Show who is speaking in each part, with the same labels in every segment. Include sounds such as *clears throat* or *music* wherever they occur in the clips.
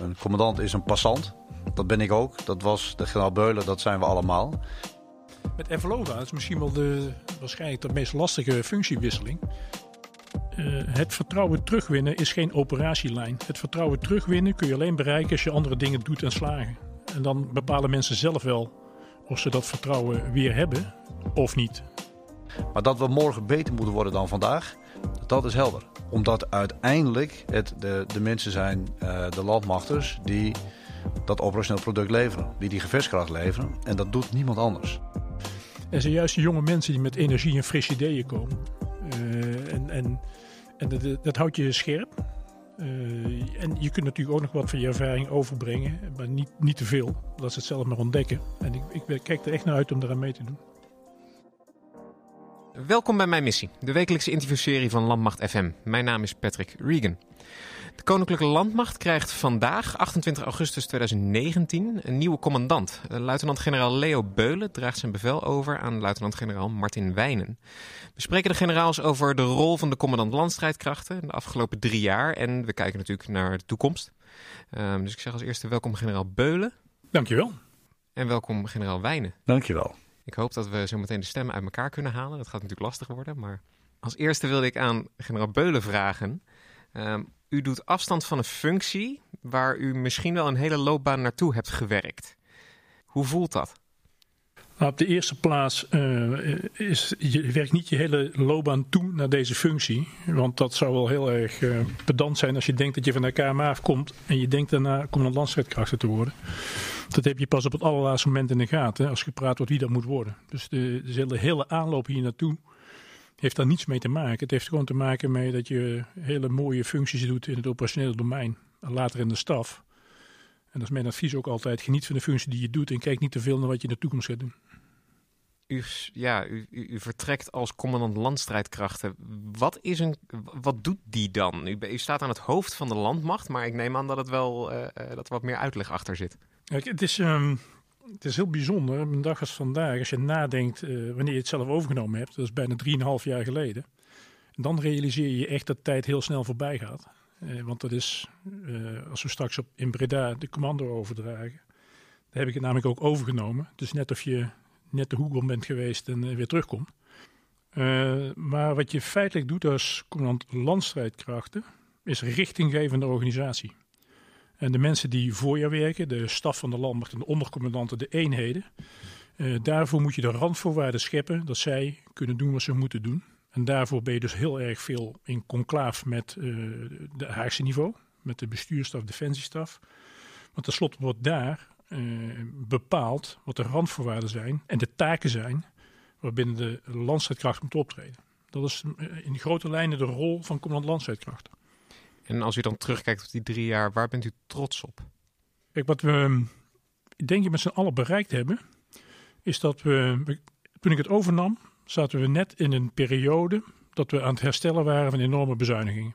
Speaker 1: Een commandant is een passant. Dat ben ik ook. Dat was de generaal Beulen, dat zijn we allemaal.
Speaker 2: Met Evolova is misschien wel de, waarschijnlijk de meest lastige functiewisseling. Uh, het vertrouwen terugwinnen is geen operatielijn. Het vertrouwen terugwinnen kun je alleen bereiken als je andere dingen doet en slagen. En dan bepalen mensen zelf wel of ze dat vertrouwen weer hebben of niet.
Speaker 1: Maar dat we morgen beter moeten worden dan vandaag, dat is helder. Omdat uiteindelijk het de, de mensen zijn, uh, de landmachters, die dat operationeel product leveren. Die die gevechtskracht leveren. En dat doet niemand anders.
Speaker 2: En zijn juist de jonge mensen die met energie en frisse ideeën komen. Uh, en en, en dat, dat houdt je scherp. Uh, en je kunt natuurlijk ook nog wat van je ervaring overbrengen, maar niet, niet te veel. Dat ze het zelf maar ontdekken. En ik, ik kijk er echt naar uit om daaraan mee te doen.
Speaker 3: Welkom bij mijn missie, de wekelijkse interviewserie van Landmacht FM. Mijn naam is Patrick Regan. De Koninklijke Landmacht krijgt vandaag, 28 augustus 2019, een nieuwe commandant. Eh, luitenant-generaal Leo Beulen draagt zijn bevel over aan luitenant-generaal Martin Wijnen. We spreken de generaals over de rol van de commandant landstrijdkrachten de afgelopen drie jaar. En we kijken natuurlijk naar de toekomst. Um, dus ik zeg als eerste welkom generaal Beulen.
Speaker 2: Dankjewel.
Speaker 3: En welkom generaal Wijnen.
Speaker 1: Dankjewel.
Speaker 3: Ik hoop dat we zo meteen de stemmen uit elkaar kunnen halen. Dat gaat natuurlijk lastig worden. Maar als eerste wilde ik aan generaal Beulen vragen. Um, u doet afstand van een functie waar u misschien wel een hele loopbaan naartoe hebt gewerkt. Hoe voelt dat?
Speaker 2: Nou, op de eerste plaats uh, is je werkt niet je hele loopbaan toe naar deze functie. Want dat zou wel heel erg uh, pedant zijn als je denkt dat je van de KMA afkomt en je denkt daarna commandant landstrijdkrachten te worden. Dat heb je pas op het allerlaatste moment in de gaten als gepraat wordt wie dat moet worden. Dus de, de hele, hele aanloop hier naartoe heeft daar niets mee te maken. Het heeft gewoon te maken met dat je hele mooie functies doet in het operationele domein. En later in de staf. En dat is mijn advies ook altijd. Geniet van de functie die je doet en kijk niet te veel naar wat je in de toekomst gaat doen.
Speaker 3: U, ja, u, vertrekt als commandant landstrijdkrachten. Wat, is een, wat doet die dan? U, staat aan het hoofd van de landmacht, maar ik neem aan dat, het wel, uh, dat er wat meer uitleg achter zit.
Speaker 2: Het is, um, het is heel bijzonder, een dag als vandaag, als je nadenkt uh, wanneer je het zelf overgenomen hebt, dat is bijna 3,5 jaar geleden. Dan realiseer je echt dat tijd heel snel voorbij gaat. Want dat is, als we straks op, in Breda de commando overdragen, dan heb ik het namelijk ook overgenomen. Dus net of je net de hoek om bent geweest en weer terugkomt. maar wat je feitelijk doet als commandant landstrijdkrachten, is richting geven de organisatie. En de mensen die voor je werken, de staf van de landmacht en de ondercommandanten, de eenheden. Uh, daarvoor moet je de randvoorwaarden scheppen dat zij kunnen doen wat ze moeten doen. En daarvoor ben je dus heel erg veel in conclaaf met uh, Haagse niveau, met de bestuurstaf, defensiestaf. Want tenslotte wordt daar uh, bepaald wat de randvoorwaarden zijn en de taken zijn waarbinnen de landstrijdkracht moet optreden. Dat is in grote lijnen de rol van commandant landstrijdkrachten.
Speaker 3: En als u dan terugkijkt op die drie jaar, waar bent u trots op?
Speaker 2: Kijk, wat we denk ik met z'n allen bereikt hebben, is dat we, toen ik het overnam, zaten we net in een periode dat we aan het herstellen waren van enorme bezuinigingen.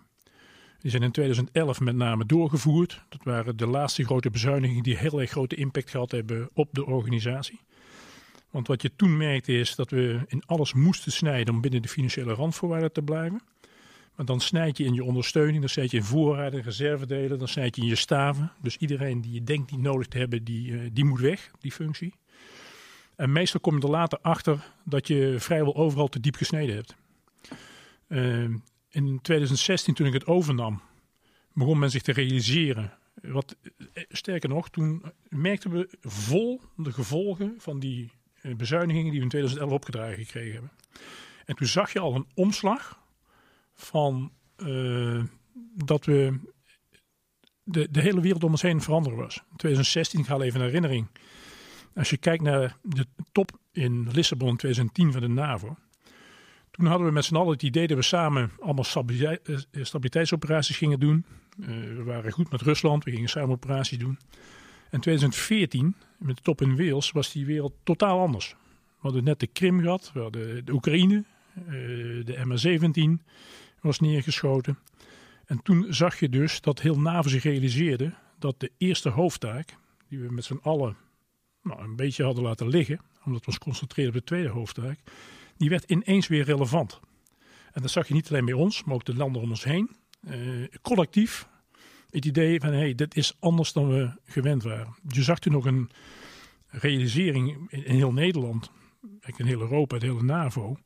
Speaker 2: Die zijn in 2011 met name doorgevoerd. Dat waren de laatste grote bezuinigingen die heel erg grote impact gehad hebben op de organisatie. Want wat je toen merkte is dat we in alles moesten snijden om binnen de financiële randvoorwaarden te blijven. Maar dan snijd je in je ondersteuning, dan snijd je in voorraden, reservedelen, dan snijd je in je staven. Dus iedereen die je denkt niet nodig te hebben, die, uh, die moet weg, die functie. En meestal kom je er later achter dat je vrijwel overal te diep gesneden hebt. Uh, in 2016, toen ik het overnam, begon men zich te realiseren. Wat, eh, sterker nog, toen merkten we vol de gevolgen van die bezuinigingen die we in 2011 opgedragen gekregen hebben. En toen zag je al een omslag van uh, dat we de, de hele wereld om ons heen veranderen was. In 2016, ik haal even een herinnering. Als je kijkt naar de top in Lissabon in 2010 van de NAVO. Toen hadden we met z'n allen het idee dat we samen allemaal eh, stabiliteitsoperaties gingen doen. Uh, we waren goed met Rusland, we gingen samen operaties doen. En 2014, met de top in Wales, was die wereld totaal anders. We hadden net de Krim gehad, we hadden de Oekraïne, uh, de MH17 was neergeschoten. En toen zag je dus dat heel NAVO zich realiseerde dat de eerste hoofdtaak, die we met z'n allen nou, een beetje hadden laten liggen, omdat we ons concentreerden op de tweede hoofdtaak, die werd ineens weer relevant. En dat zag je niet alleen bij ons, maar ook de landen om ons heen. Uh, collectief het idee van, hey, dit is anders dan we gewend waren. Je zag toen nog een realisering in, in heel Nederland, in heel Europa, de hele NAVO,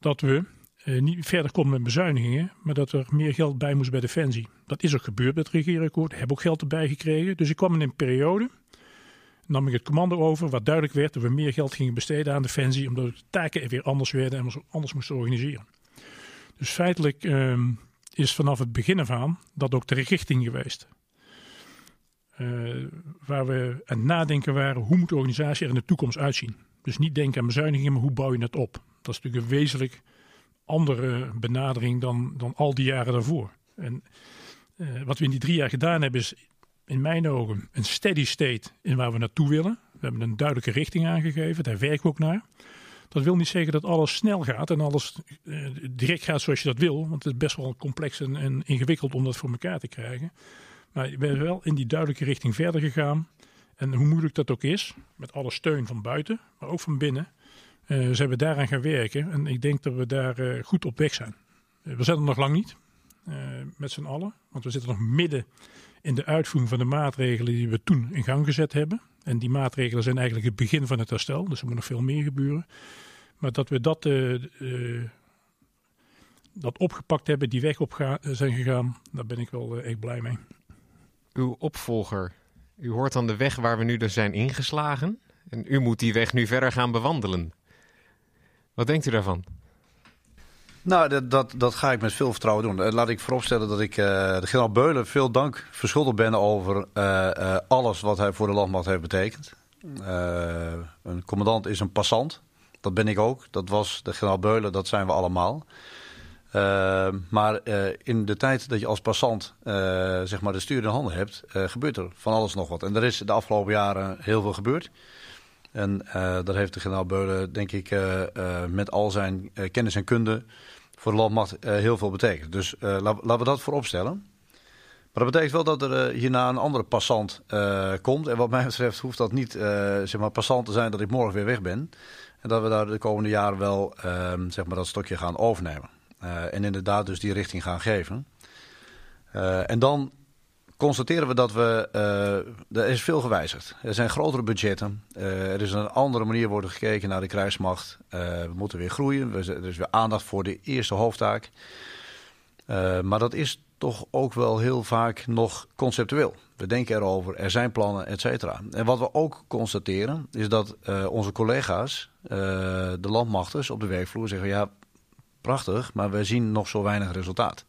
Speaker 2: dat we eh, niet verder konden met bezuinigingen, maar dat er meer geld bij moest bij Defensie. Dat is ook gebeurd met het regeerakkoord, hebben ook geld erbij gekregen. Dus ik kwam in een periode, nam ik het commando over, waar duidelijk werd dat we meer geld gingen besteden aan Defensie, omdat de taken weer anders werden en we anders moesten organiseren. Dus feitelijk ehm, is vanaf het begin af aan dat ook de richting geweest. Uh, waar we aan nadenken waren, hoe moet de organisatie er in de toekomst uitzien? Dus niet denken aan bezuinigingen, maar hoe bouw je het op? Dat is natuurlijk een wezenlijk andere benadering dan, dan al die jaren daarvoor. En uh, wat we in die drie jaar gedaan hebben is in mijn ogen een steady state in waar we naartoe willen. We hebben een duidelijke richting aangegeven, daar werken we ook naar. Dat wil niet zeggen dat alles snel gaat en alles uh, direct gaat zoals je dat wil. Want het is best wel complex en, ingewikkeld om dat voor elkaar te krijgen. Maar we zijn wel in die duidelijke richting verder gegaan. En hoe moeilijk dat ook is, met alle steun van buiten, maar ook van binnen, uh, zijn we daaraan gaan werken. En ik denk dat we daar uh, goed op weg zijn. We zijn er nog lang niet, met z'n allen. Want we zitten nog midden in de uitvoering van de maatregelen die we toen in gang gezet hebben. En die maatregelen zijn eigenlijk het begin van het herstel. Dus er moet nog veel meer gebeuren. Maar dat we dat, dat opgepakt hebben, die weg op zijn gegaan, daar ben ik wel echt blij mee.
Speaker 3: Uw opvolger, u hoort dan de weg waar we nu dus zijn ingeslagen. En u moet die weg nu verder gaan bewandelen. Wat denkt u daarvan?
Speaker 1: Nou, dat, dat, dat ga ik met veel vertrouwen doen. Laat ik vooropstellen dat ik uh, de generaal Beulen veel dank verschuldigd ben over uh, alles wat hij voor de landmacht heeft betekend. een commandant is een passant. Dat ben ik ook. Dat was de generaal Beulen, dat zijn we allemaal. maar in de tijd dat je als passant zeg maar de stuur in handen hebt, gebeurt er van alles nog wat. En er is de afgelopen jaren heel veel gebeurd. En uh, daar heeft de generaal Beulen, denk ik, uh, uh, met al zijn kennis en kunde voor de landmacht heel veel betekend. Dus laten we dat voorop stellen. Maar dat betekent wel dat er hierna een andere passant komt. En wat mij betreft hoeft dat niet zeg maar passant te zijn dat ik morgen weer weg ben. En dat we daar de komende jaren wel ehm, zeg maar dat stokje gaan overnemen. en inderdaad dus die richting gaan geven. en dan constateren we dat we. Uh, er is veel gewijzigd. Er zijn grotere budgetten. Uh, er is een andere manier worden gekeken naar de krijgsmacht. Uh, we moeten weer groeien. We, er is weer aandacht voor de eerste hoofdtaak. maar dat is toch ook wel heel vaak nog conceptueel. We denken erover, er zijn plannen, et cetera. En wat we ook constateren, is dat onze collega's, de landmachters op de werkvloer, zeggen: ja, prachtig, maar we zien nog zo weinig resultaat.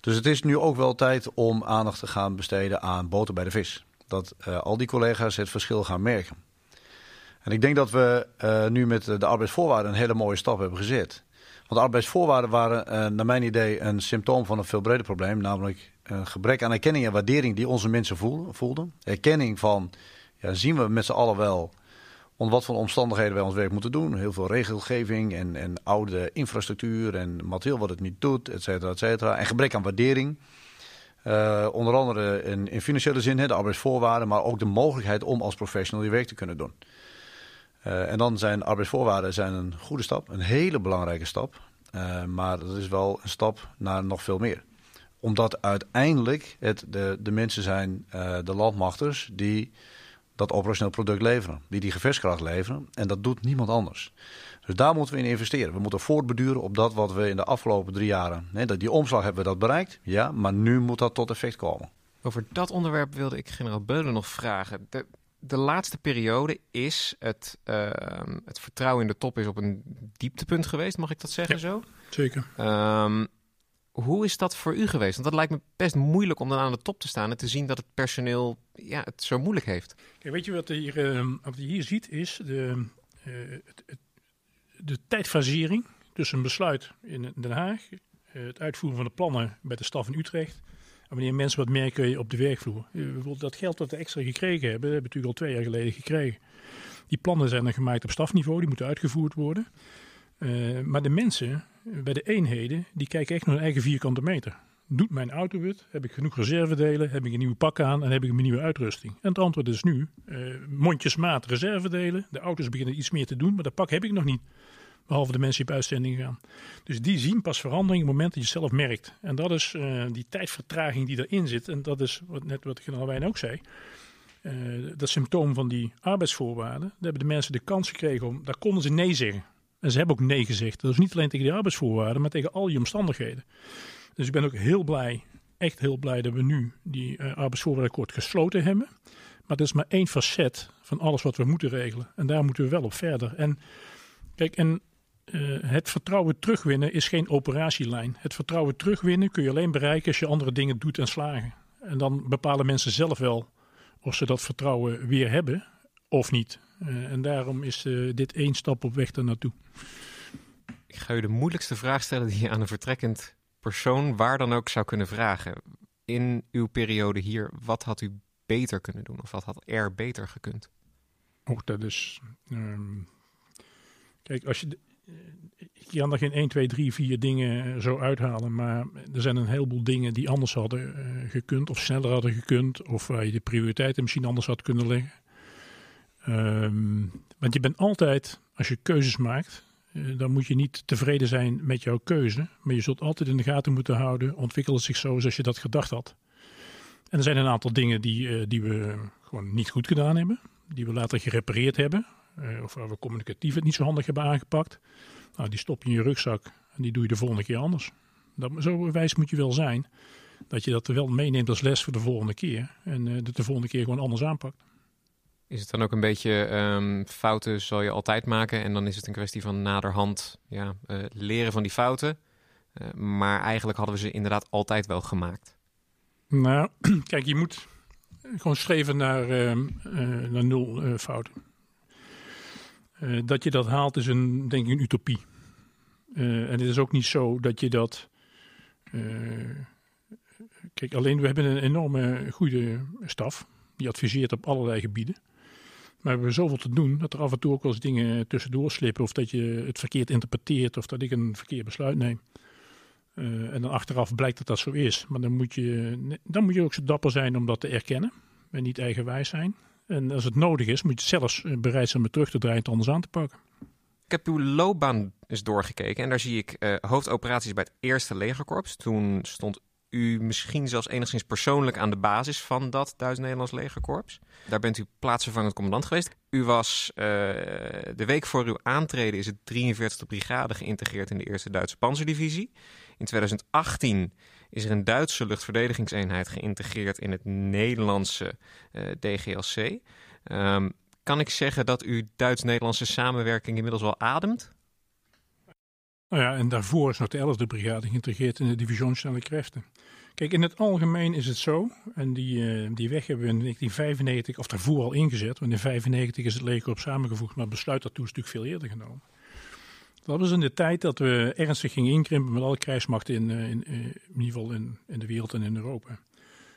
Speaker 1: Dus het is nu ook wel tijd om aandacht te gaan besteden aan boter bij de vis. Dat uh, al die collega's het verschil gaan merken. En ik denk dat we uh, nu met de arbeidsvoorwaarden een hele mooie stap hebben gezet. Want de arbeidsvoorwaarden waren uh, naar mijn idee een symptoom van een veel breder probleem. Namelijk een gebrek aan erkenning en waardering die onze mensen voelden. Erkenning van, ja, zien we met z'n allen wel onder wat voor omstandigheden wij ons werk moeten doen. Heel veel regelgeving en, en oude infrastructuur en materieel wat het niet doet, et cetera, et cetera. En gebrek aan waardering. Uh, onder andere in, in financiële zin, de arbeidsvoorwaarden, maar ook de mogelijkheid om als professional je werk te kunnen doen. Uh, en dan zijn arbeidsvoorwaarden zijn een goede stap, een hele belangrijke stap. Uh, maar dat is wel een stap naar nog veel meer. Omdat uiteindelijk het de, de mensen zijn, de landmachters, die dat operationeel product leveren. Die die gevechtskracht leveren. En dat doet niemand anders. Dus daar moeten we in investeren. We moeten voortbeduren op dat wat we in de afgelopen drie jaren... Hè, die omslag hebben we dat bereikt. Ja, maar nu moet dat tot effect komen.
Speaker 3: Over dat onderwerp wilde ik generaal Beulen nog vragen. De, de laatste periode is het, uh, het vertrouwen in de top is op een dieptepunt geweest. Mag ik dat zeggen
Speaker 2: ja,
Speaker 3: zo?
Speaker 2: Zeker.
Speaker 3: Um, hoe is dat voor u geweest? Want dat lijkt me best moeilijk om dan aan de top te staan en te zien dat het personeel ja, het zo moeilijk heeft.
Speaker 2: Weet je wat hier, wat je hier ziet is de, het, de tijdfasering tussen een besluit in Den Haag, uh, het uitvoeren van de plannen bij de staf in Utrecht. En wanneer mensen wat merken op de werkvloer. bijvoorbeeld dat geld dat we extra gekregen hebben, hebben we natuurlijk al twee jaar geleden gekregen. Die plannen zijn dan gemaakt op stafniveau, die moeten uitgevoerd worden. Maar de mensen bij de eenheden, die kijken echt naar hun eigen vierkante meter. Doet mijn auto het? Heb ik genoeg reservedelen? Heb ik een nieuwe pak aan? En heb ik een nieuwe uitrusting? En het antwoord is nu, uh, mondjesmaat reservedelen. De auto's beginnen iets meer te doen, maar dat pak heb ik nog niet. Behalve de mensen die op uitzending gaan. Dus die zien pas verandering op het moment dat je zelf merkt. En dat is uh, die tijdvertraging die erin zit. En dat is wat, net wat generaal Wijn ook zei. Uh, dat symptoom van die arbeidsvoorwaarden. Daar hebben de mensen de kans gekregen om. Daar konden ze nee zeggen. En ze hebben ook nee gezegd. Dat is niet alleen tegen die arbeidsvoorwaarden, maar tegen al die omstandigheden. Dus ik ben ook heel blij, echt heel blij dat we nu die uh, arbeidsvoorwaardenkort gesloten hebben. Maar dat is maar één facet van alles wat we moeten regelen. En daar moeten we wel op verder. En kijk, en uh, het vertrouwen terugwinnen is geen operatielijn. Het vertrouwen terugwinnen kun je alleen bereiken als je andere dingen doet en slagen. En dan bepalen mensen zelf wel of ze dat vertrouwen weer hebben of niet. Uh, en daarom is uh, dit één stap op weg daar naartoe.
Speaker 3: Ik ga u de moeilijkste vraag stellen die je aan een vertrekkend persoon waar dan ook zou kunnen vragen. In uw periode hier, wat had u beter kunnen doen? Of wat had er beter gekund?
Speaker 2: Oh, dat is. Um, kijk, als je. Ik kan er geen 1, 2, 3, 4 dingen zo uithalen. Maar er zijn een heleboel dingen die anders hadden uh, gekund. Of sneller hadden gekund. Of waar je de prioriteiten misschien anders had kunnen leggen. Um, want je bent altijd, als je keuzes maakt, uh, dan moet je niet tevreden zijn met jouw keuze. Maar je zult altijd in de gaten moeten houden, ontwikkelt het zich zo zoals je dat gedacht had. En er zijn een aantal dingen die, uh, die we gewoon niet goed gedaan hebben. Die we later gerepareerd hebben. Uh, of waar we communicatief het niet zo handig hebben aangepakt. Nou, die stop je in je rugzak en die doe je de volgende keer anders. Dat, zo wijs moet je wel zijn. Dat je dat wel meeneemt als les voor de volgende keer. En dat de volgende keer gewoon anders aanpakt.
Speaker 3: Is het dan ook een beetje um, fouten zal je altijd maken en dan is het een kwestie van naderhand ja, uh, leren van die fouten. Uh, maar eigenlijk hadden we ze inderdaad altijd wel gemaakt.
Speaker 2: Nou, *clears throat* kijk, je moet gewoon streven naar, uh, naar nul fouten. dat je dat haalt is een, denk ik een utopie. en het is ook niet zo dat je dat... kijk, alleen we hebben een enorme goede staf. Die adviseert op allerlei gebieden. Maar we hebben zoveel te doen dat er af en toe ook wel eens dingen tussendoor slippen. Of dat je het verkeerd interpreteert of dat ik een verkeerd besluit neem. Uh, en dan achteraf blijkt dat dat zo is. Maar dan moet, je, dan moet je ook zo dapper zijn om dat te erkennen. En niet eigenwijs zijn. En als het nodig is, moet je zelfs bereid zijn om terug te draaien en het anders aan te pakken.
Speaker 3: Ik heb uw loopbaan eens doorgekeken en daar zie ik uh, hoofdoperaties bij het eerste legerkorps. Toen stond u misschien zelfs enigszins persoonlijk aan de basis van dat Duits-Nederlands legerkorps. Daar bent u plaatsvervangend commandant geweest. U was uh, de week voor uw aantreden is het 43e brigade geïntegreerd in de eerste Duitse panzerdivisie. In 2018 is er een Duitse luchtverdedigingseenheid geïntegreerd in het Nederlandse uh, DGLC. Um, kan ik zeggen dat u Duits-Nederlandse samenwerking inmiddels wel ademt?
Speaker 2: Nou ja, en daarvoor is nog de 11e brigade geïntegreerd in de division snelle krachten. Kijk, in het algemeen is het zo, en die, uh, die weg hebben we in 1995, of daarvoor al ingezet, want in 1995 is het legerkorps samengevoegd, maar het besluit daartoe is natuurlijk veel eerder genomen. Dat was in de tijd dat we ernstig gingen inkrimpen met alle krijgsmachten in, uh, in, uh, in in, in de wereld en in Europa.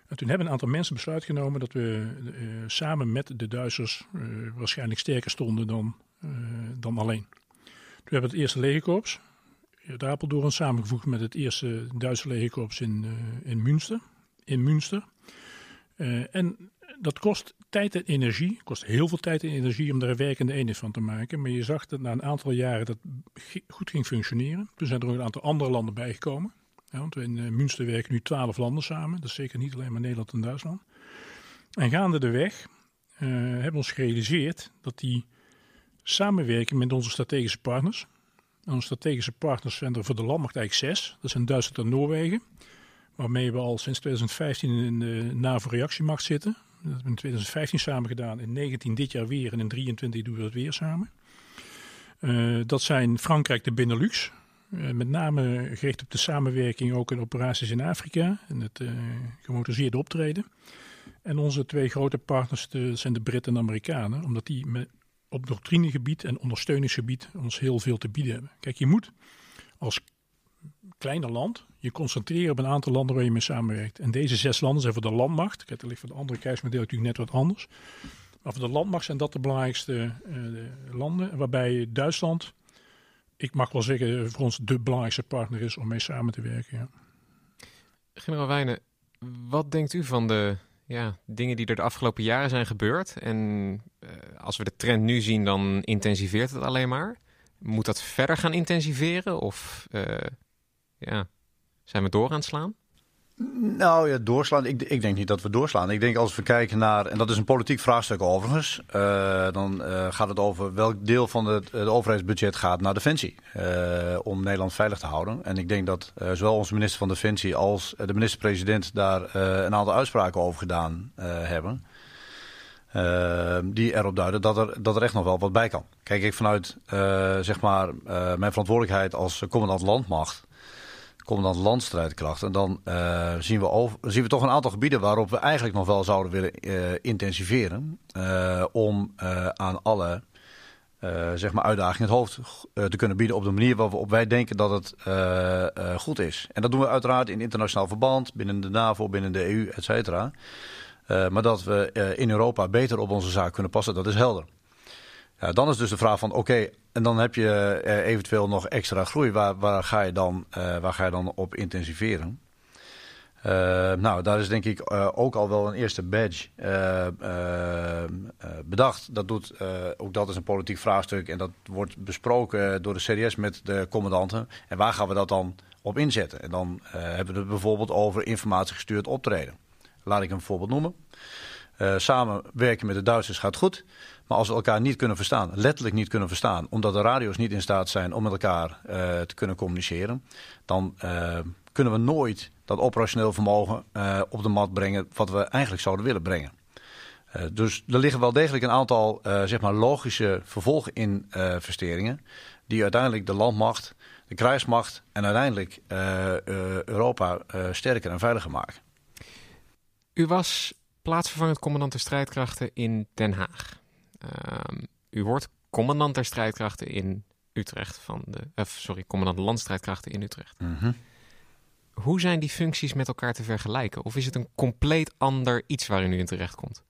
Speaker 2: En toen hebben een aantal mensen besluit genomen dat we samen met de Duitsers waarschijnlijk sterker stonden dan, dan alleen. Toen hebben we het eerste legerkorps, het Apeldoorn samengevoegd met het eerste Duitse legerkorps in, uh, in Münster. In Münster. Uh, en dat kost tijd en energie. kost heel veel tijd en energie om daar een werkende eenheid van te maken. Maar je zag dat na een aantal jaren dat goed ging functioneren. Toen zijn er ook een aantal andere landen bijgekomen. Ja, want in uh, Münster werken nu twaalf landen samen. Dat is zeker niet alleen maar Nederland en Duitsland. En gaande de weg hebben we ons gerealiseerd dat die samenwerking met onze strategische partners onze strategische partners zijn er voor de landmacht eigenlijk zes. Dat zijn Duitsland en Noorwegen. Waarmee we al sinds 2015 in de NAVO-reactiemacht zitten. Dat hebben we in 2015 samen gedaan. In 19 dit jaar weer. En in 23 doen we dat weer samen. Uh, dat zijn Frankrijk, de Benelux. Uh, met name gericht op de samenwerking ook in operaties in Afrika. En het uh, gemotoriseerde optreden. En onze twee grote partners zijn de Britten en de Amerikanen. Omdat die met op doctrinegebied en ondersteuningsgebied ons heel veel te bieden hebben. Kijk, je moet als kleiner land je concentreren op een aantal landen waar je mee samenwerkt. En deze zes landen zijn voor de landmacht. Kijk, dat ligt voor de andere krijgsmodel natuurlijk net wat anders. Maar voor de landmacht zijn dat de belangrijkste uh, landen. Waarbij Duitsland, ik mag wel zeggen, voor ons de belangrijkste partner is om mee samen te werken. Ja.
Speaker 3: Generaal Wijnen, wat denkt u van de ja, dingen die er de afgelopen jaren zijn gebeurd. En uh, als we de trend nu zien, dan intensiveert het alleen maar. moet dat verder gaan intensiveren? Of ja, zijn we door aan het slaan?
Speaker 1: Nou ja, doorslaan. Ik, ik, denk niet dat we doorslaan. Ik denk als we kijken naar, en dat is een politiek vraagstuk overigens, uh, dan uh, gaat het over welk deel van het, het overheidsbudget gaat naar Defensie. Uh, om Nederland veilig te houden. En ik denk dat zowel onze minister van Defensie als de minister-president daar een aantal uitspraken over gedaan hebben. die erop duiden dat er, dat er echt nog wel wat bij kan. Kijk, ik vanuit zeg maar, mijn verantwoordelijkheid als commandant landmacht commandant landstrijdkrachten, dan uh, zien, we zien we toch een aantal gebieden waarop we eigenlijk nog wel zouden willen uh, intensiveren. Uh, om aan alle zeg maar uitdagingen het hoofd te kunnen bieden op de manier waarop wij denken dat het goed is. En dat doen we uiteraard in internationaal verband, binnen de NAVO, binnen de EU, et cetera. maar dat we in Europa beter op onze zaak kunnen passen, dat is helder. Dan is dus de vraag van oké, en dan heb je eh, eventueel nog extra groei. Waar, waar, ga, je dan, uh, waar ga je dan op intensiveren? Uh, nou, daar is denk ik ook al wel een eerste badge bedacht. Dat doet, ook dat is een politiek vraagstuk en dat wordt besproken door de CDS met de commandanten. En waar gaan we dat dan op inzetten? En dan hebben we het bijvoorbeeld over informatiegestuurd optreden. Laat ik een voorbeeld noemen. samenwerken met de Duitsers gaat goed. Maar als we elkaar niet kunnen verstaan, letterlijk niet kunnen verstaan, omdat de radio's niet in staat zijn om met elkaar uh, te kunnen communiceren, dan uh, kunnen we nooit dat operationeel vermogen uh, op de mat brengen wat we eigenlijk zouden willen brengen. dus er liggen wel degelijk een aantal zeg maar logische vervolginvesteringen die uiteindelijk de landmacht, de krijgsmacht en uiteindelijk Europa sterker en veiliger maken.
Speaker 3: U was plaatsvervangend commandant de strijdkrachten in Den Haag. Ehm, u wordt commandant der strijdkrachten in Utrecht van de. Uh, sorry, commandant landstrijdkrachten in Utrecht.
Speaker 1: Mhm.
Speaker 3: Hoe zijn die functies met elkaar te vergelijken? Of is het een compleet ander iets waar u nu in terecht komt?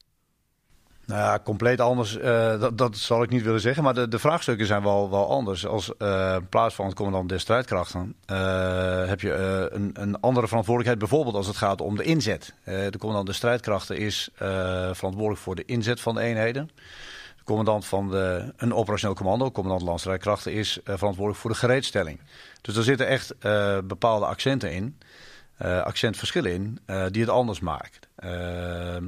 Speaker 1: Nou ja, compleet anders, uh, dat, dat zal ik niet willen zeggen. Maar de, de vraagstukken zijn wel, wel anders. Als uh, plaats van het commandant der strijdkrachten uh, heb je een, een andere verantwoordelijkheid. Bijvoorbeeld als het gaat om de inzet. de commandant der strijdkrachten is verantwoordelijk voor de inzet van de eenheden commandant van de, een operationeel commando, commandant landstrijdkrachten, is uh, verantwoordelijk voor de gereedstelling. Dus er zitten echt uh, bepaalde accenten in, uh, accentverschillen in, die het anders maakt. Ehm,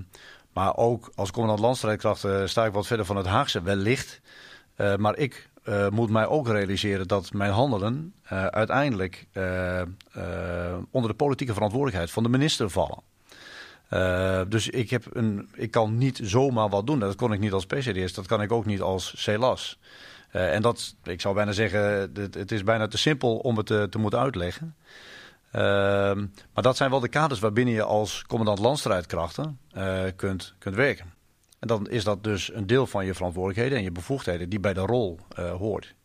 Speaker 1: maar ook als commandant landstrijdkrachten sta ik wat verder van het Haagse wellicht. maar ik moet mij ook realiseren dat mijn handelen uiteindelijk onder de politieke verantwoordelijkheid van de minister vallen. Uh, dus ik, heb een, ik kan niet zomaar wat doen. Dat kon ik niet als PCDS, dat kan ik ook niet als CELAS. Uh, en dat, ik zou bijna zeggen, het, is bijna te simpel om het te, te moeten uitleggen. Uh, maar dat zijn wel de kaders waarbinnen je als commandant landstrijdkrachten kunt, kunt werken. En dan is dat dus een deel van je verantwoordelijkheden en je bevoegdheden die bij de rol hoort.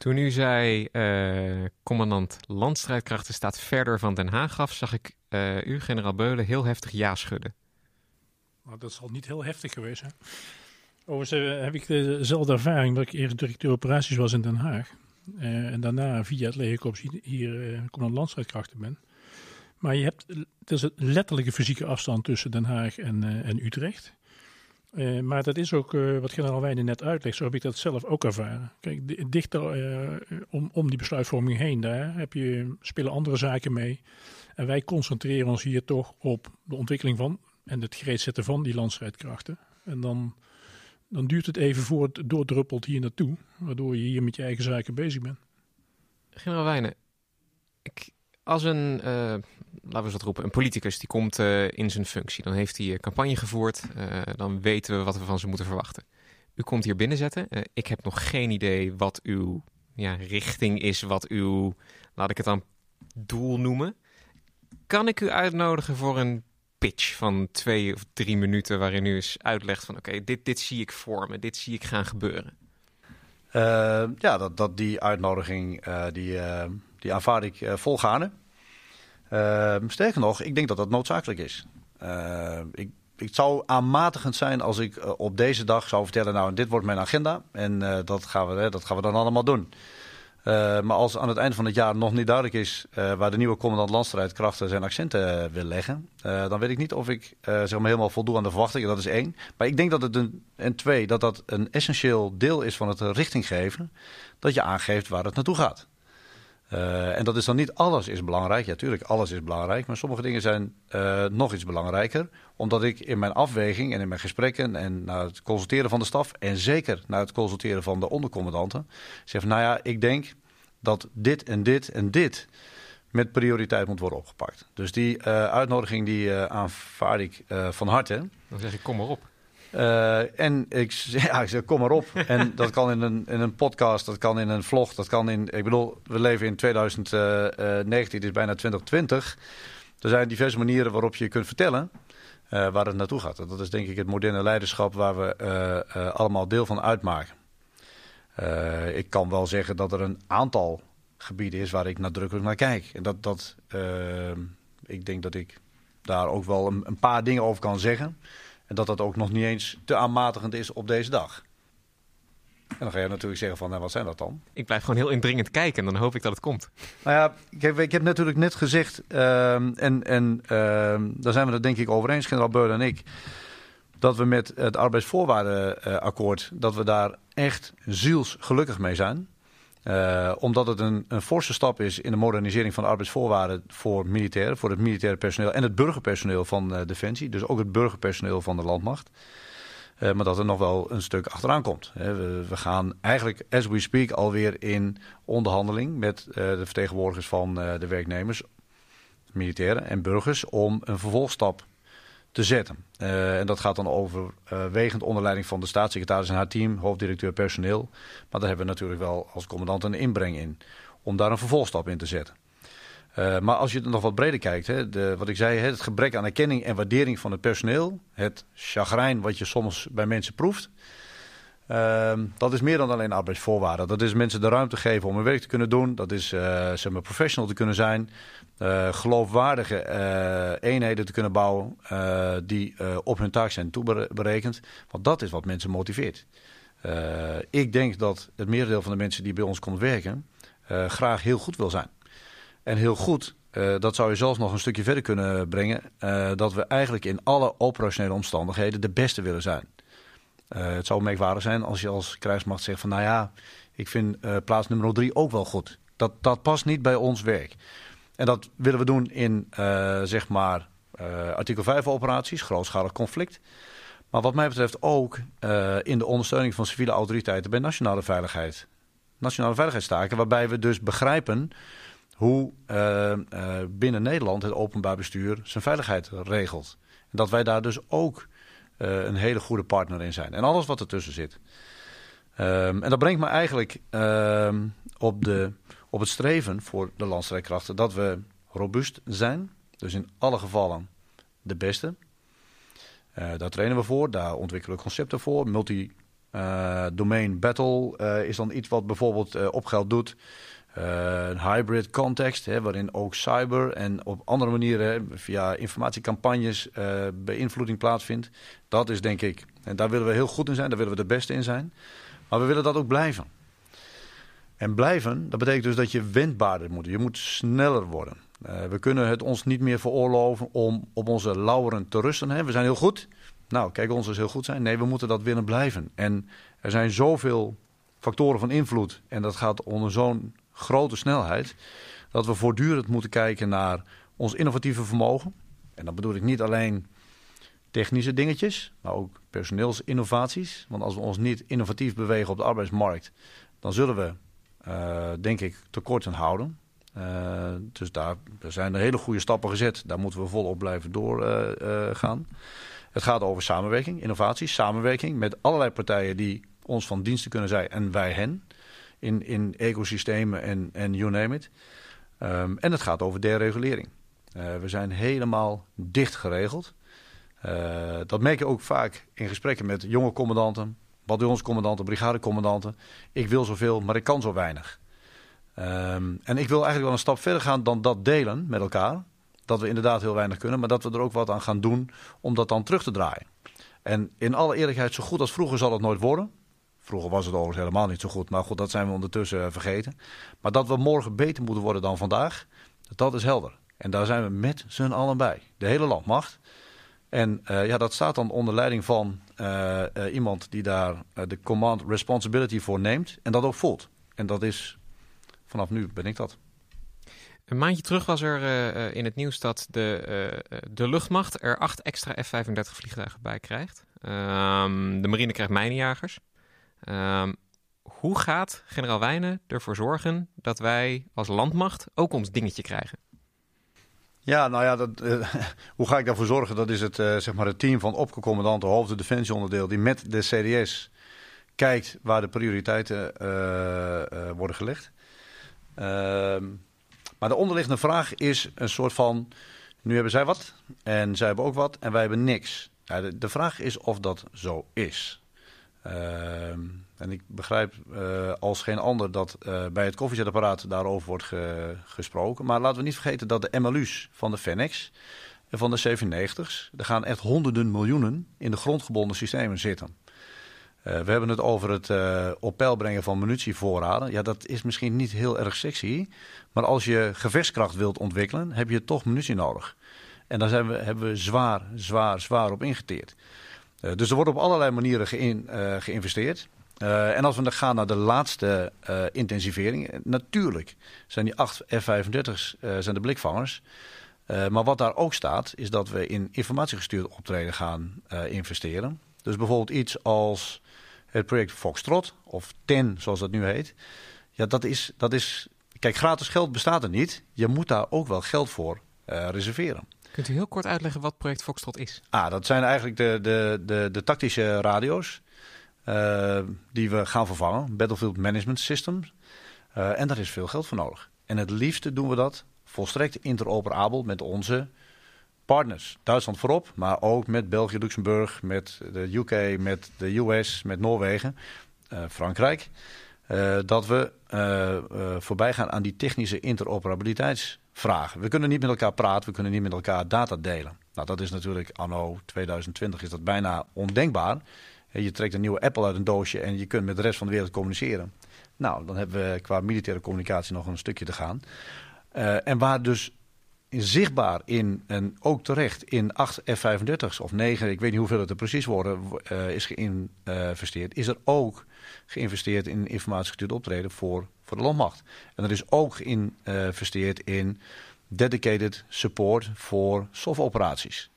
Speaker 3: Toen u zei, uh, commandant landstrijdkrachten staat verder van Den Haag af, zag ik uh, u, generaal Beulen, heel heftig ja schudden.
Speaker 2: Nou, dat zal niet heel heftig geweest zijn. Overigens uh, heb ik dezelfde ervaring dat ik eerst directeur operaties was in Den Haag. en daarna via het legerkorps hier commandant landstrijdkrachten ben. Maar je hebt, het is een letterlijke fysieke afstand tussen Den Haag en, en Utrecht. Uh, maar dat is ook uh, wat generaal Wijnen net uitlegt. Zo heb ik dat zelf ook ervaren. Kijk, dichter uh, om, om die besluitvorming heen, daar heb je, spelen andere zaken mee. En wij concentreren ons hier toch op de ontwikkeling van en het gereed zetten van die landstrijdkrachten. En dan, dan duurt het even voor het doordruppelt hier naartoe, waardoor je hier met je eigen zaken bezig bent.
Speaker 3: Generaal Wijnen, ik, als een, laten we dat roepen, een politicus die komt uh, in zijn functie, dan heeft hij campagne gevoerd, uh, dan weten we wat we van ze moeten verwachten. U komt hier binnenzetten. ik heb nog geen idee wat uw ja, richting is, wat uw, laat ik het dan, doel noemen. Kan ik u uitnodigen voor een pitch van twee of drie minuten waarin u eens uitlegt van oké, dit, dit zie ik voor me, dit zie ik gaan gebeuren?
Speaker 1: ja, dat, dat die uitnodiging, die, die aanvaard ik volgaande. Uh, sterker nog, ik denk dat dat noodzakelijk is. Uh, ik, het zou aanmatigend zijn als ik uh, op deze dag zou vertellen: Nou, dit wordt mijn agenda en dat, gaan we, dat gaan we dan allemaal doen. maar als aan het eind van het jaar nog niet duidelijk is waar de nieuwe commandant landstrijdkrachten zijn accenten wil leggen, dan weet ik niet of ik zeg maar helemaal voldoe aan de verwachtingen. Dat is één. Maar ik denk dat het een, en twee, dat dat een essentieel deel is van het richting geven, dat je aangeeft waar het naartoe gaat. Uh, en dat is dan niet alles is belangrijk. Ja, tuurlijk, alles is belangrijk. Maar sommige dingen zijn uh, nog iets belangrijker. Omdat ik in mijn afweging en in mijn gesprekken en na het consulteren van de staf... en zeker na het consulteren van de ondercommandanten... zeg nou ja, ik denk dat dit en dit en dit met prioriteit moet worden opgepakt. Dus die uh, uitnodiging die aanvaard ik van harte.
Speaker 3: Dan zeg ik, kom maar op.
Speaker 1: Uh, en ik, *laughs* ja, ik zeg, kom maar op. *laughs* en dat kan in een, in een podcast, dat kan in een vlog, dat kan in... Ik bedoel, we leven in 2019, het is bijna 2020. Er zijn diverse manieren waarop je kunt vertellen uh, waar het naartoe gaat. Dat is denk ik het moderne leiderschap waar we uh, allemaal deel van uitmaken. ik kan wel zeggen dat er een aantal gebieden is waar ik nadrukkelijk naar kijk. En dat, dat ik denk dat ik daar ook wel een, een paar dingen over kan zeggen... En dat dat ook nog niet eens te aanmatigend is op deze dag. En dan ga je natuurlijk zeggen van, nou, wat zijn dat dan?
Speaker 3: Ik blijf gewoon heel indringend kijken en dan hoop ik dat het komt.
Speaker 1: Nou ja, kijk, ik heb natuurlijk net gezegd, uh, en, en uh, daar zijn we het denk ik over eens, generaal Beul en ik, dat we met het arbeidsvoorwaardenakkoord, dat we daar echt zielsgelukkig mee zijn. Uh, omdat het een, een forse stap is in de modernisering van de arbeidsvoorwaarden voor militairen, voor het militaire personeel en het burgerpersoneel van uh, Defensie. Dus ook het burgerpersoneel van de landmacht. Uh, maar dat er nog wel een stuk achteraan komt. We, we, gaan eigenlijk, as we speak, alweer in onderhandeling met de vertegenwoordigers van de werknemers, militairen en burgers, om een vervolgstap te zetten. Uh, en dat gaat dan overwegend onder leiding van de staatssecretaris en haar team, hoofddirecteur personeel. Maar daar hebben we natuurlijk wel als commandant een inbreng in om daar een vervolgstap in te zetten. Uh, maar als je het nog wat breder kijkt, hè, de, wat ik zei, het gebrek aan erkenning en waardering van het personeel, het chagrijn wat je soms bij mensen proeft, uh, dat is meer dan alleen arbeidsvoorwaarden. Dat is mensen de ruimte geven om hun werk te kunnen doen. Dat is uh, zeg professional te kunnen zijn. Uh, geloofwaardige uh, eenheden te kunnen bouwen die op hun taak zijn toeberekend. Want dat is wat mensen motiveert. ik denk dat het merendeel van de mensen die bij ons komt werken graag heel goed wil zijn. En heel goed, dat zou je zelfs nog een stukje verder kunnen brengen. dat we eigenlijk in alle operationele omstandigheden de beste willen zijn. Uh, het zou merkwaardig zijn als je als krijgsmacht zegt van nou ja, ik vind uh, plaats nummer drie ook wel goed. Dat, dat past niet bij ons werk. En dat willen we doen in uh, zeg maar artikel 5 operaties, grootschalig conflict. Maar wat mij betreft ook in de ondersteuning van civiele autoriteiten bij nationale veiligheid. Nationale veiligheidstaken, waarbij we dus begrijpen hoe binnen Nederland het openbaar bestuur zijn veiligheid regelt. En dat wij daar dus ook een hele goede partner in zijn. En alles wat ertussen zit. Um, en dat brengt me eigenlijk uh, op, de, op het streven voor de landstrijdkrachten dat we robuust zijn. Dus in alle gevallen de beste. Uh, daar trainen we voor, daar ontwikkelen we concepten voor. Multi-domain battle is dan iets wat bijvoorbeeld opgeld doet. Uh, een hybrid context, hè, waarin ook cyber en op andere manieren via informatiecampagnes uh, beïnvloeding plaatsvindt. Dat is denk ik, en daar willen we heel goed in zijn, daar willen we de beste in zijn. Maar we willen dat ook blijven. En blijven, dat betekent dus dat je wendbaarder moet. Je moet sneller worden. Uh, we kunnen het ons niet meer veroorloven om op onze lauweren te rusten. Hè. We zijn heel goed. Nou, kijk, ons is heel goed zijn. Nee, we moeten dat willen blijven. En er zijn zoveel factoren van invloed. En dat gaat onder zo'n grote snelheid. Dat we voortdurend moeten kijken naar ons innovatieve vermogen. En dan bedoel ik niet alleen technische dingetjes, maar ook personeelsinnovaties. Want als we ons niet innovatief bewegen op de arbeidsmarkt, dan zullen we, uh, denk ik, tekorten houden. Uh, dus daar zijn er hele goede stappen gezet. Daar moeten we volop blijven doorgaan. Uh, het gaat over samenwerking, innovaties, samenwerking met allerlei partijen die ons van diensten kunnen zijn en wij hen in, in ecosystemen en, en you name it. Um, en het gaat over deregulering. Uh, we zijn helemaal dicht geregeld. Uh, dat merk je ook vaak in gesprekken met jonge commandanten, bataljonscommandanten, brigadecommandanten. Ik wil zoveel, maar ik kan zo weinig. Um, en ik wil eigenlijk wel een stap verder gaan dan dat delen met elkaar. Dat we inderdaad heel weinig kunnen, maar dat we er ook wat aan gaan doen om dat dan terug te draaien. En in alle eerlijkheid, zo goed als vroeger zal het nooit worden Vroeger was het overigens helemaal niet zo goed. Maar goed, dat zijn we ondertussen vergeten. Maar dat we morgen beter moeten worden dan vandaag, dat is helder. En daar zijn we met z'n allen bij. De hele landmacht. En uh, ja, dat staat dan onder leiding van uh, iemand die daar de command responsibility voor neemt en dat ook voelt. En dat is, vanaf nu ben ik dat.
Speaker 3: Een maandje terug was er in het nieuws dat de, de luchtmacht er acht extra F-35 vliegtuigen bij krijgt. Um, de marine krijgt mijnenjagers. Um, hoe gaat generaal Wijnen ervoor zorgen dat wij als landmacht ook ons dingetje krijgen?
Speaker 1: Ja, nou ja, dat, uh, *laughs* hoe ga ik daarvoor zorgen? Dat is het, zeg maar het team van opgecommandanten, hoofd defensieonderdeel, die met de CDS kijkt waar de prioriteiten worden gelegd. Ehm, maar de onderliggende vraag is een soort van... Nu hebben zij wat en zij hebben ook wat en wij hebben niks. Ja, de, vraag is of dat zo is. Uh, en ik begrijp uh, als geen ander dat uh, bij het koffiezetapparaat daarover wordt ge, gesproken. Maar laten we niet vergeten dat de MLU's van de Fennex en van de 790's... er gaan echt honderden miljoenen in de grondgebonden systemen zitten. Uh, we hebben het over het uh, op peil brengen van munitievoorraden. Ja, dat is misschien niet heel erg sexy. Maar als je gevechtskracht wilt ontwikkelen, heb je toch munitie nodig. En daar zijn we, hebben we zwaar, zwaar, zwaar op ingeteerd. Uh, dus er wordt op allerlei manieren geïn, geïnvesteerd. en als we dan gaan naar de laatste intensivering. Natuurlijk zijn die 8 F-35's zijn de blikvangers. maar wat daar ook staat, is dat we in informatiegestuurd optreden gaan investeren. Dus bijvoorbeeld iets als het project Foxtrot, of TEN zoals dat nu heet. Ja, dat is, dat is... Kijk, gratis geld bestaat er niet. Je moet daar ook wel geld voor reserveren.
Speaker 3: Kunt u heel kort uitleggen wat project Foxtrot is?
Speaker 1: Ah, dat zijn eigenlijk de, de, de, de tactische radio's uh, die we gaan vervangen. Battlefield Management Systems. Uh, en daar is veel geld voor nodig. En het liefste doen we dat volstrekt interoperabel met onze partners. Duitsland voorop, maar ook met België, Luxemburg, met de UK, met de US, met Noorwegen, uh, Frankrijk. Uh, dat we uh, voorbij gaan aan die technische interoperabiliteitsvragen. We kunnen niet met elkaar praten, we kunnen niet met elkaar data delen. Nou, dat is natuurlijk anno 2020 is dat bijna ondenkbaar. Je trekt een nieuwe Apple uit een doosje en je kunt met de rest van de wereld communiceren. Nou, dan hebben we qua militaire communicatie nog een stukje te gaan. en waar dus zichtbaar in, en ook terecht, in 8 F-35's of 9, ik weet niet hoeveel het er precies worden, is geïnvesteerd, is er ook geïnvesteerd in informatiegestuurd optreden voor, voor de landmacht. En er is ook geïnvesteerd in dedicated support voor SOF-operaties.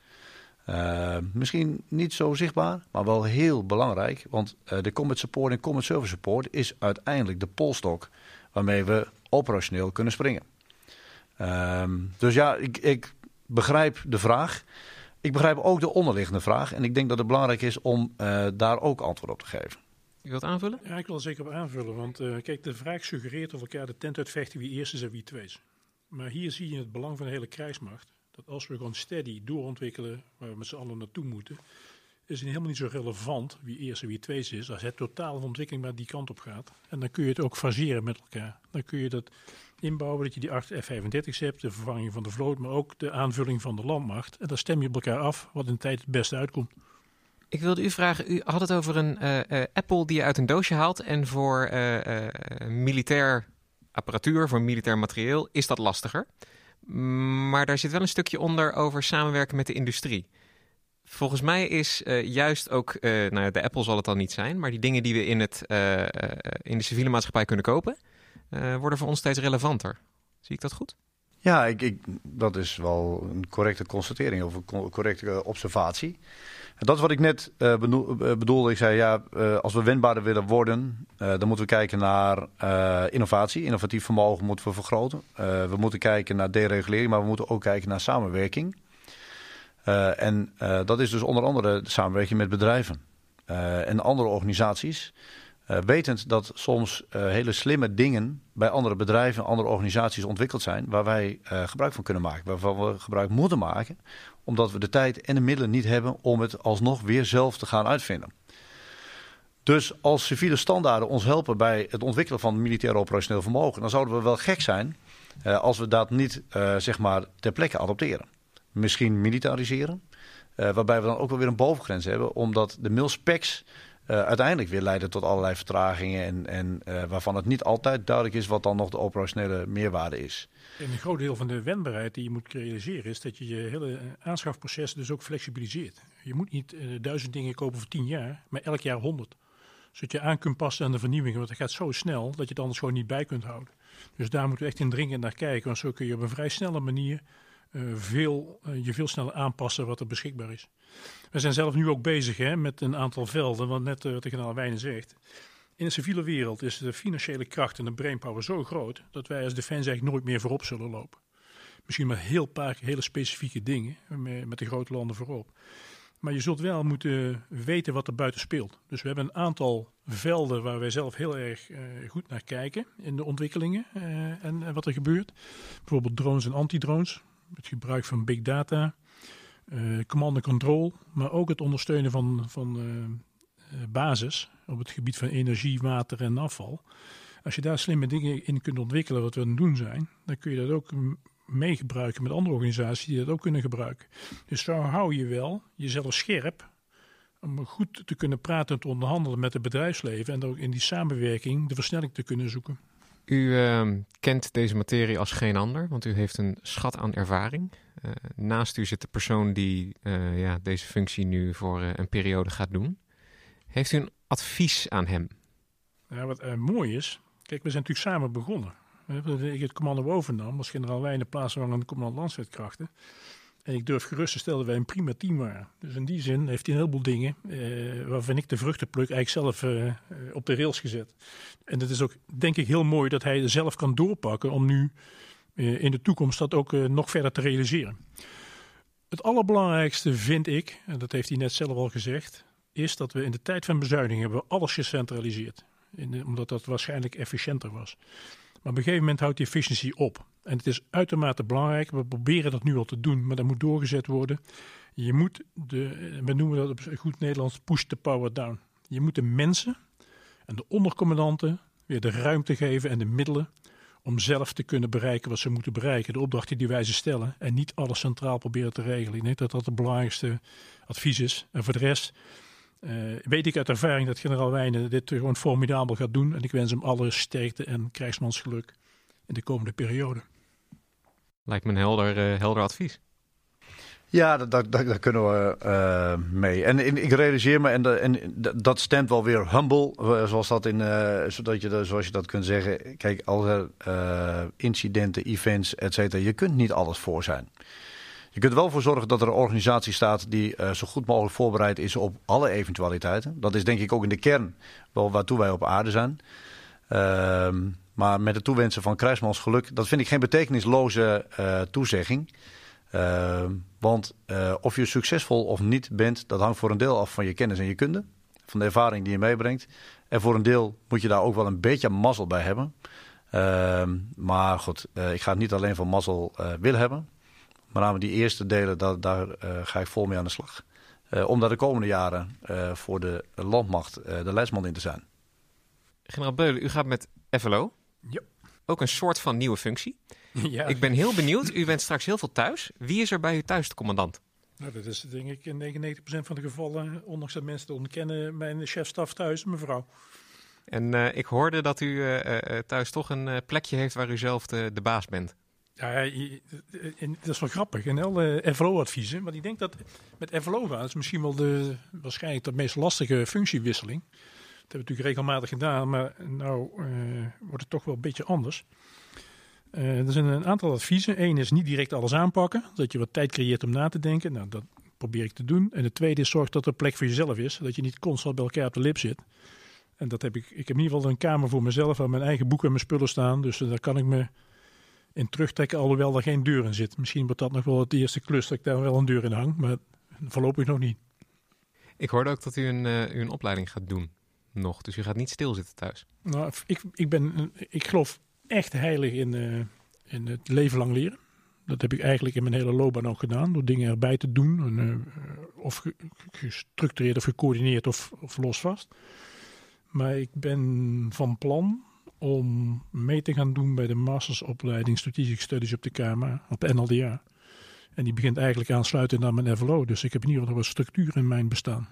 Speaker 1: Uh, misschien niet zo zichtbaar, maar wel heel belangrijk. Want uh, de combat support en combat service support is uiteindelijk de polstok waarmee we operationeel kunnen springen. Um, dus ja, ik, ik, begrijp de vraag. Ik begrijp ook de onderliggende vraag. En ik denk dat het belangrijk is om uh, daar ook antwoord op te geven.
Speaker 3: U wilt aanvullen?
Speaker 2: Ja, ik wil zeker op aanvullen. Want uh, kijk, de vraag suggereert of elkaar de tent uitvechten wie eerst is en wie tweede. Maar hier zie je het belang van de hele krijgsmacht. Dat als we gewoon steady doorontwikkelen waar we met z'n allen naartoe moeten, is het helemaal niet zo relevant wie eerst en wie tweede is. Als het totale ontwikkeling maar die kant op gaat. En dan kun je het ook faseren met elkaar. Dan kun je dat inbouwen, dat je die 8 F-35's hebt, de vervanging van de vloot, maar ook de aanvulling van de landmacht. En dan stem je op elkaar af wat in de tijd het beste uitkomt.
Speaker 3: Ik wilde u vragen, u had het over een uh, Apple die je uit een doosje haalt en voor uh, militair apparatuur, voor militair materieel, is dat lastiger. Maar daar zit wel een stukje onder over samenwerken met de industrie. Volgens mij is juist ook, nou, de Apple zal het dan niet zijn, maar die dingen die we in, het, in de civiele maatschappij kunnen kopen, worden voor ons steeds relevanter. Zie ik dat goed?
Speaker 1: Ja, ik, ik, dat is wel een correcte constatering of een correcte observatie. Dat is wat ik net uh, bedoelde. Ik zei, ja, uh, als we wendbaarder willen worden, dan moeten we kijken naar innovatie. Innovatief vermogen moeten we vergroten. we moeten kijken naar deregulering, maar we moeten ook kijken naar samenwerking. en dat is dus onder andere de samenwerking met bedrijven en andere organisaties. Wetend dat soms hele slimme dingen bij andere bedrijven, andere organisaties ontwikkeld zijn, waar wij gebruik van kunnen maken, waarvan we gebruik moeten maken, omdat we de tijd en de middelen niet hebben om het alsnog weer zelf te gaan uitvinden. Dus als civiele standaarden ons helpen bij het ontwikkelen van militair operationeel vermogen, dan zouden we wel gek zijn als we dat niet zeg maar ter plekke adopteren. Misschien militariseren, waarbij we dan ook wel weer een bovengrens hebben, omdat de mil specs uiteindelijk weer leiden tot allerlei vertragingen. En, en waarvan het niet altijd duidelijk is wat dan nog de operationele meerwaarde is.
Speaker 2: En een groot deel van de wendbaarheid die je moet realiseren is dat je je hele aanschafproces dus ook flexibiliseert. Je moet niet duizend dingen kopen voor tien jaar, maar elk jaar honderd zodat je aan kunt passen aan de vernieuwingen. Want het gaat zo snel dat je het anders gewoon niet bij kunt houden. Dus daar moeten we echt indringend naar kijken. Want zo kun je op een vrij snelle manier uh, veel, uh, je veel sneller aanpassen wat er beschikbaar is. We zijn zelf nu ook bezig hè, met een aantal velden, want net uh, wat de generaal Wijnen zegt. In de civiele wereld is de financiële kracht en de brainpower zo groot dat wij als defensie eigenlijk nooit meer voorop zullen lopen. Misschien maar heel paar hele specifieke dingen met, de grote landen voorop. Maar je zult wel moeten weten wat er buiten speelt. Dus we hebben een aantal velden waar wij zelf heel erg goed naar kijken in de ontwikkelingen en, en, wat er gebeurt. Bijvoorbeeld drones en antidrones, het gebruik van big data, uh, command and control, maar ook het ondersteunen van, van basis op het gebied van energie, water en afval. Als je daar slimme dingen in kunt ontwikkelen, wat we aan het doen zijn, dan kun je dat ook meegebruiken met andere organisaties die dat ook kunnen gebruiken. Dus zo hou je wel jezelf scherp om goed te kunnen praten en te onderhandelen met het bedrijfsleven en ook in die samenwerking de versnelling te kunnen zoeken.
Speaker 3: U uh, kent deze materie als geen ander, want u heeft een schat aan ervaring. Uh, naast u zit de persoon die uh, ja, deze functie nu voor uh, een periode gaat doen. Heeft u een advies aan hem?
Speaker 2: Ja, wat mooi is, kijk, we zijn natuurlijk samen begonnen ik het commando overnam, was generaal Wijnen plaatsvervangende commandant landstrijdkrachten. En ik durf gerust te stellen dat wij een prima team waren. Dus in die zin heeft hij een heleboel dingen eh, waarvan ik de vruchtenpluk eigenlijk zelf eh, op de rails gezet. En het is ook denk ik heel mooi dat hij zelf kan doorpakken om nu eh, in de toekomst dat ook eh, nog verder te realiseren. Het allerbelangrijkste vind ik, en dat heeft hij net zelf al gezegd, is dat we in de tijd van bezuiniging hebben alles gecentraliseerd. In omdat dat waarschijnlijk efficiënter was. Maar op een gegeven moment houdt die efficiëntie op. En het is uitermate belangrijk. We proberen dat nu al te doen, maar dat moet doorgezet worden. Je moet de, we noemen dat op goed Nederlands, push the power down. Je moet de mensen en de ondercommandanten weer de ruimte geven en de middelen om zelf te kunnen bereiken wat ze moeten bereiken. De opdrachten die wij ze stellen en niet alles centraal proberen te regelen. Ik denk dat dat het belangrijkste advies is. En voor de rest uh, weet ik uit ervaring dat generaal Wijnen dit gewoon formidabel gaat doen. En ik wens hem alle sterkte en krijgsmansgeluk in de komende periode.
Speaker 3: Lijkt me een helder, uh, helder advies.
Speaker 1: Ja, daar, kunnen we uh, mee. En, ik realiseer me, en, en dat stemt wel weer humble, zoals, dat in, zodat je, zoals je dat kunt zeggen. Kijk, als incidenten, events, et cetera, je kunt niet alles voor zijn. Je kunt er wel voor zorgen dat er een organisatie staat die zo goed mogelijk voorbereid is op alle eventualiteiten. Dat is denk ik ook in de kern wel waartoe wij op aarde zijn. Uh, maar met het toewensen van krijgsmans geluk, dat vind ik geen betekenisloze uh, toezegging. Uh, want uh, of je succesvol of niet bent, dat hangt voor een deel af van je kennis en je kunde. Van de ervaring die je meebrengt. En voor een deel moet je daar ook wel een beetje mazzel bij hebben. Ehm, maar goed, ik ga het niet alleen van mazzel willen hebben. Met name die eerste delen, daar, ga ik vol mee aan de slag. Om daar de komende jaren voor de landmacht de leidsman in te zijn.
Speaker 3: Generaal Beulen, u gaat met FLO.
Speaker 2: Ja.
Speaker 3: Ook een soort van nieuwe functie. *laughs* Ja. Ik ben heel benieuwd. U bent straks heel veel thuis. Wie is er bij u thuis de commandant?
Speaker 2: Nou, dat is denk ik in 99% van de gevallen, ondanks dat mensen het ontkennen, mijn chefstaf thuis, mevrouw.
Speaker 3: En uh, ik hoorde dat u uh, uh, thuis toch een plekje heeft waar u zelf de, de baas bent.
Speaker 2: Ja, dat is wel grappig. En alle FLO-adviezen. Want ik denk dat met FLO is misschien wel de waarschijnlijk de meest lastige functiewisseling. Dat hebben we natuurlijk regelmatig gedaan, maar nou uh, wordt het toch wel een beetje anders. Uh, er zijn een aantal adviezen. Eén is niet direct alles aanpakken, dat je wat tijd creëert om na te denken. Nou, dat probeer ik te doen. En de tweede is zorg dat er plek voor jezelf is, dat je niet constant bij elkaar op de lip zit. En dat heb ik. Ik heb in ieder geval een kamer voor mezelf waar mijn eigen boeken en mijn spullen staan. Dus daar kan ik me in terugtrekken, alhoewel er geen deur in zit. Misschien wordt dat nog wel het eerste klus dat ik daar wel een deur in hang, maar voorlopig nog niet.
Speaker 3: Ik hoorde ook dat u een, u een opleiding gaat doen nog, dus u gaat niet stilzitten thuis.
Speaker 2: Nou, ik, ik, ben, ik geloof echt heilig in, uh, in het leven lang leren. Dat heb ik eigenlijk in mijn hele loopbaan ook gedaan, door dingen erbij te doen. En, uh, of gestructureerd of gecoördineerd of, of los vast. Maar ik ben van plan om mee te gaan doen bij de mastersopleiding Strategic Studies op de KMA, op de NLDA. En die begint eigenlijk aansluitend aan mijn FLO. Dus ik heb in ieder geval wat structuur in mijn bestaan.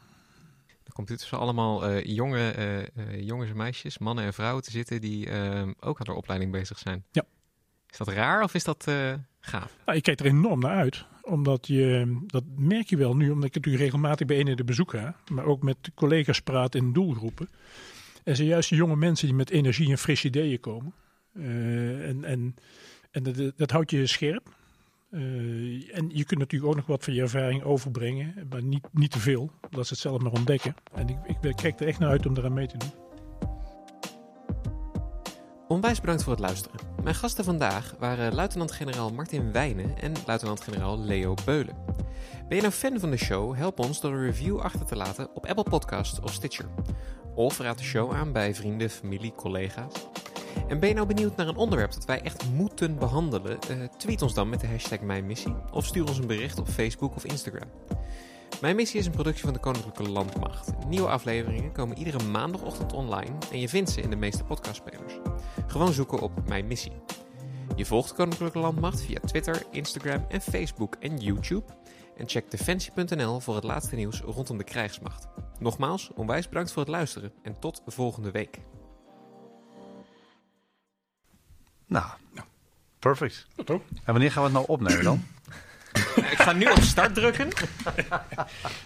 Speaker 3: Er tussen allemaal eh, jonge eh, eh, jongens en meisjes, mannen en vrouwen te zitten die eh, ook aan de opleiding bezig zijn.
Speaker 2: Ja.
Speaker 3: Is dat raar of is dat gaaf?
Speaker 2: Nou, ik kijk er enorm naar uit. Omdat je, dat merk je wel nu, omdat ik natuurlijk regelmatig bij de bezoek ga. Maar ook met collega's praat in doelgroepen. En zijn juist jonge mensen die met energie en frisse ideeën komen. En en, en dat, dat houdt je scherp. Eh, en je kunt natuurlijk ook nog wat van je ervaring overbrengen. Maar niet, niet te veel. Dat ze het zelf maar ontdekken. En ik, ik kijk er echt naar uit om eraan mee te doen.
Speaker 3: Onwijs bedankt voor het luisteren. Mijn gasten vandaag waren luitenant-generaal Martin Wijnen en luitenant-generaal Leo Beulen. Ben je nou fan van de show? Help ons door een review achter te laten op Apple Podcasts of Stitcher. Of raad de show aan bij vrienden, familie, collega's. En ben je nou benieuwd naar een onderwerp dat wij echt moeten behandelen? Eh, tweet ons dan met de hashtag Mijnmissie of stuur ons een bericht op Facebook of Instagram. Mijn missie is een productie van de Koninklijke Landmacht. Nieuwe afleveringen komen iedere maandagochtend online en je vindt ze in de meeste podcastspelers. Gewoon zoeken op Mijn Missie. Je volgt Koninklijke Landmacht via Twitter, Instagram en Facebook en YouTube. En check defensie.nl voor het laatste nieuws rondom de krijgsmacht. Nogmaals, onwijs bedankt voor het luisteren en tot volgende week.
Speaker 1: Nou, perfect.
Speaker 2: Dat ook.
Speaker 1: En wanneer gaan we het nou opnemen dan?
Speaker 3: Ik ga nu op start drukken. *laughs*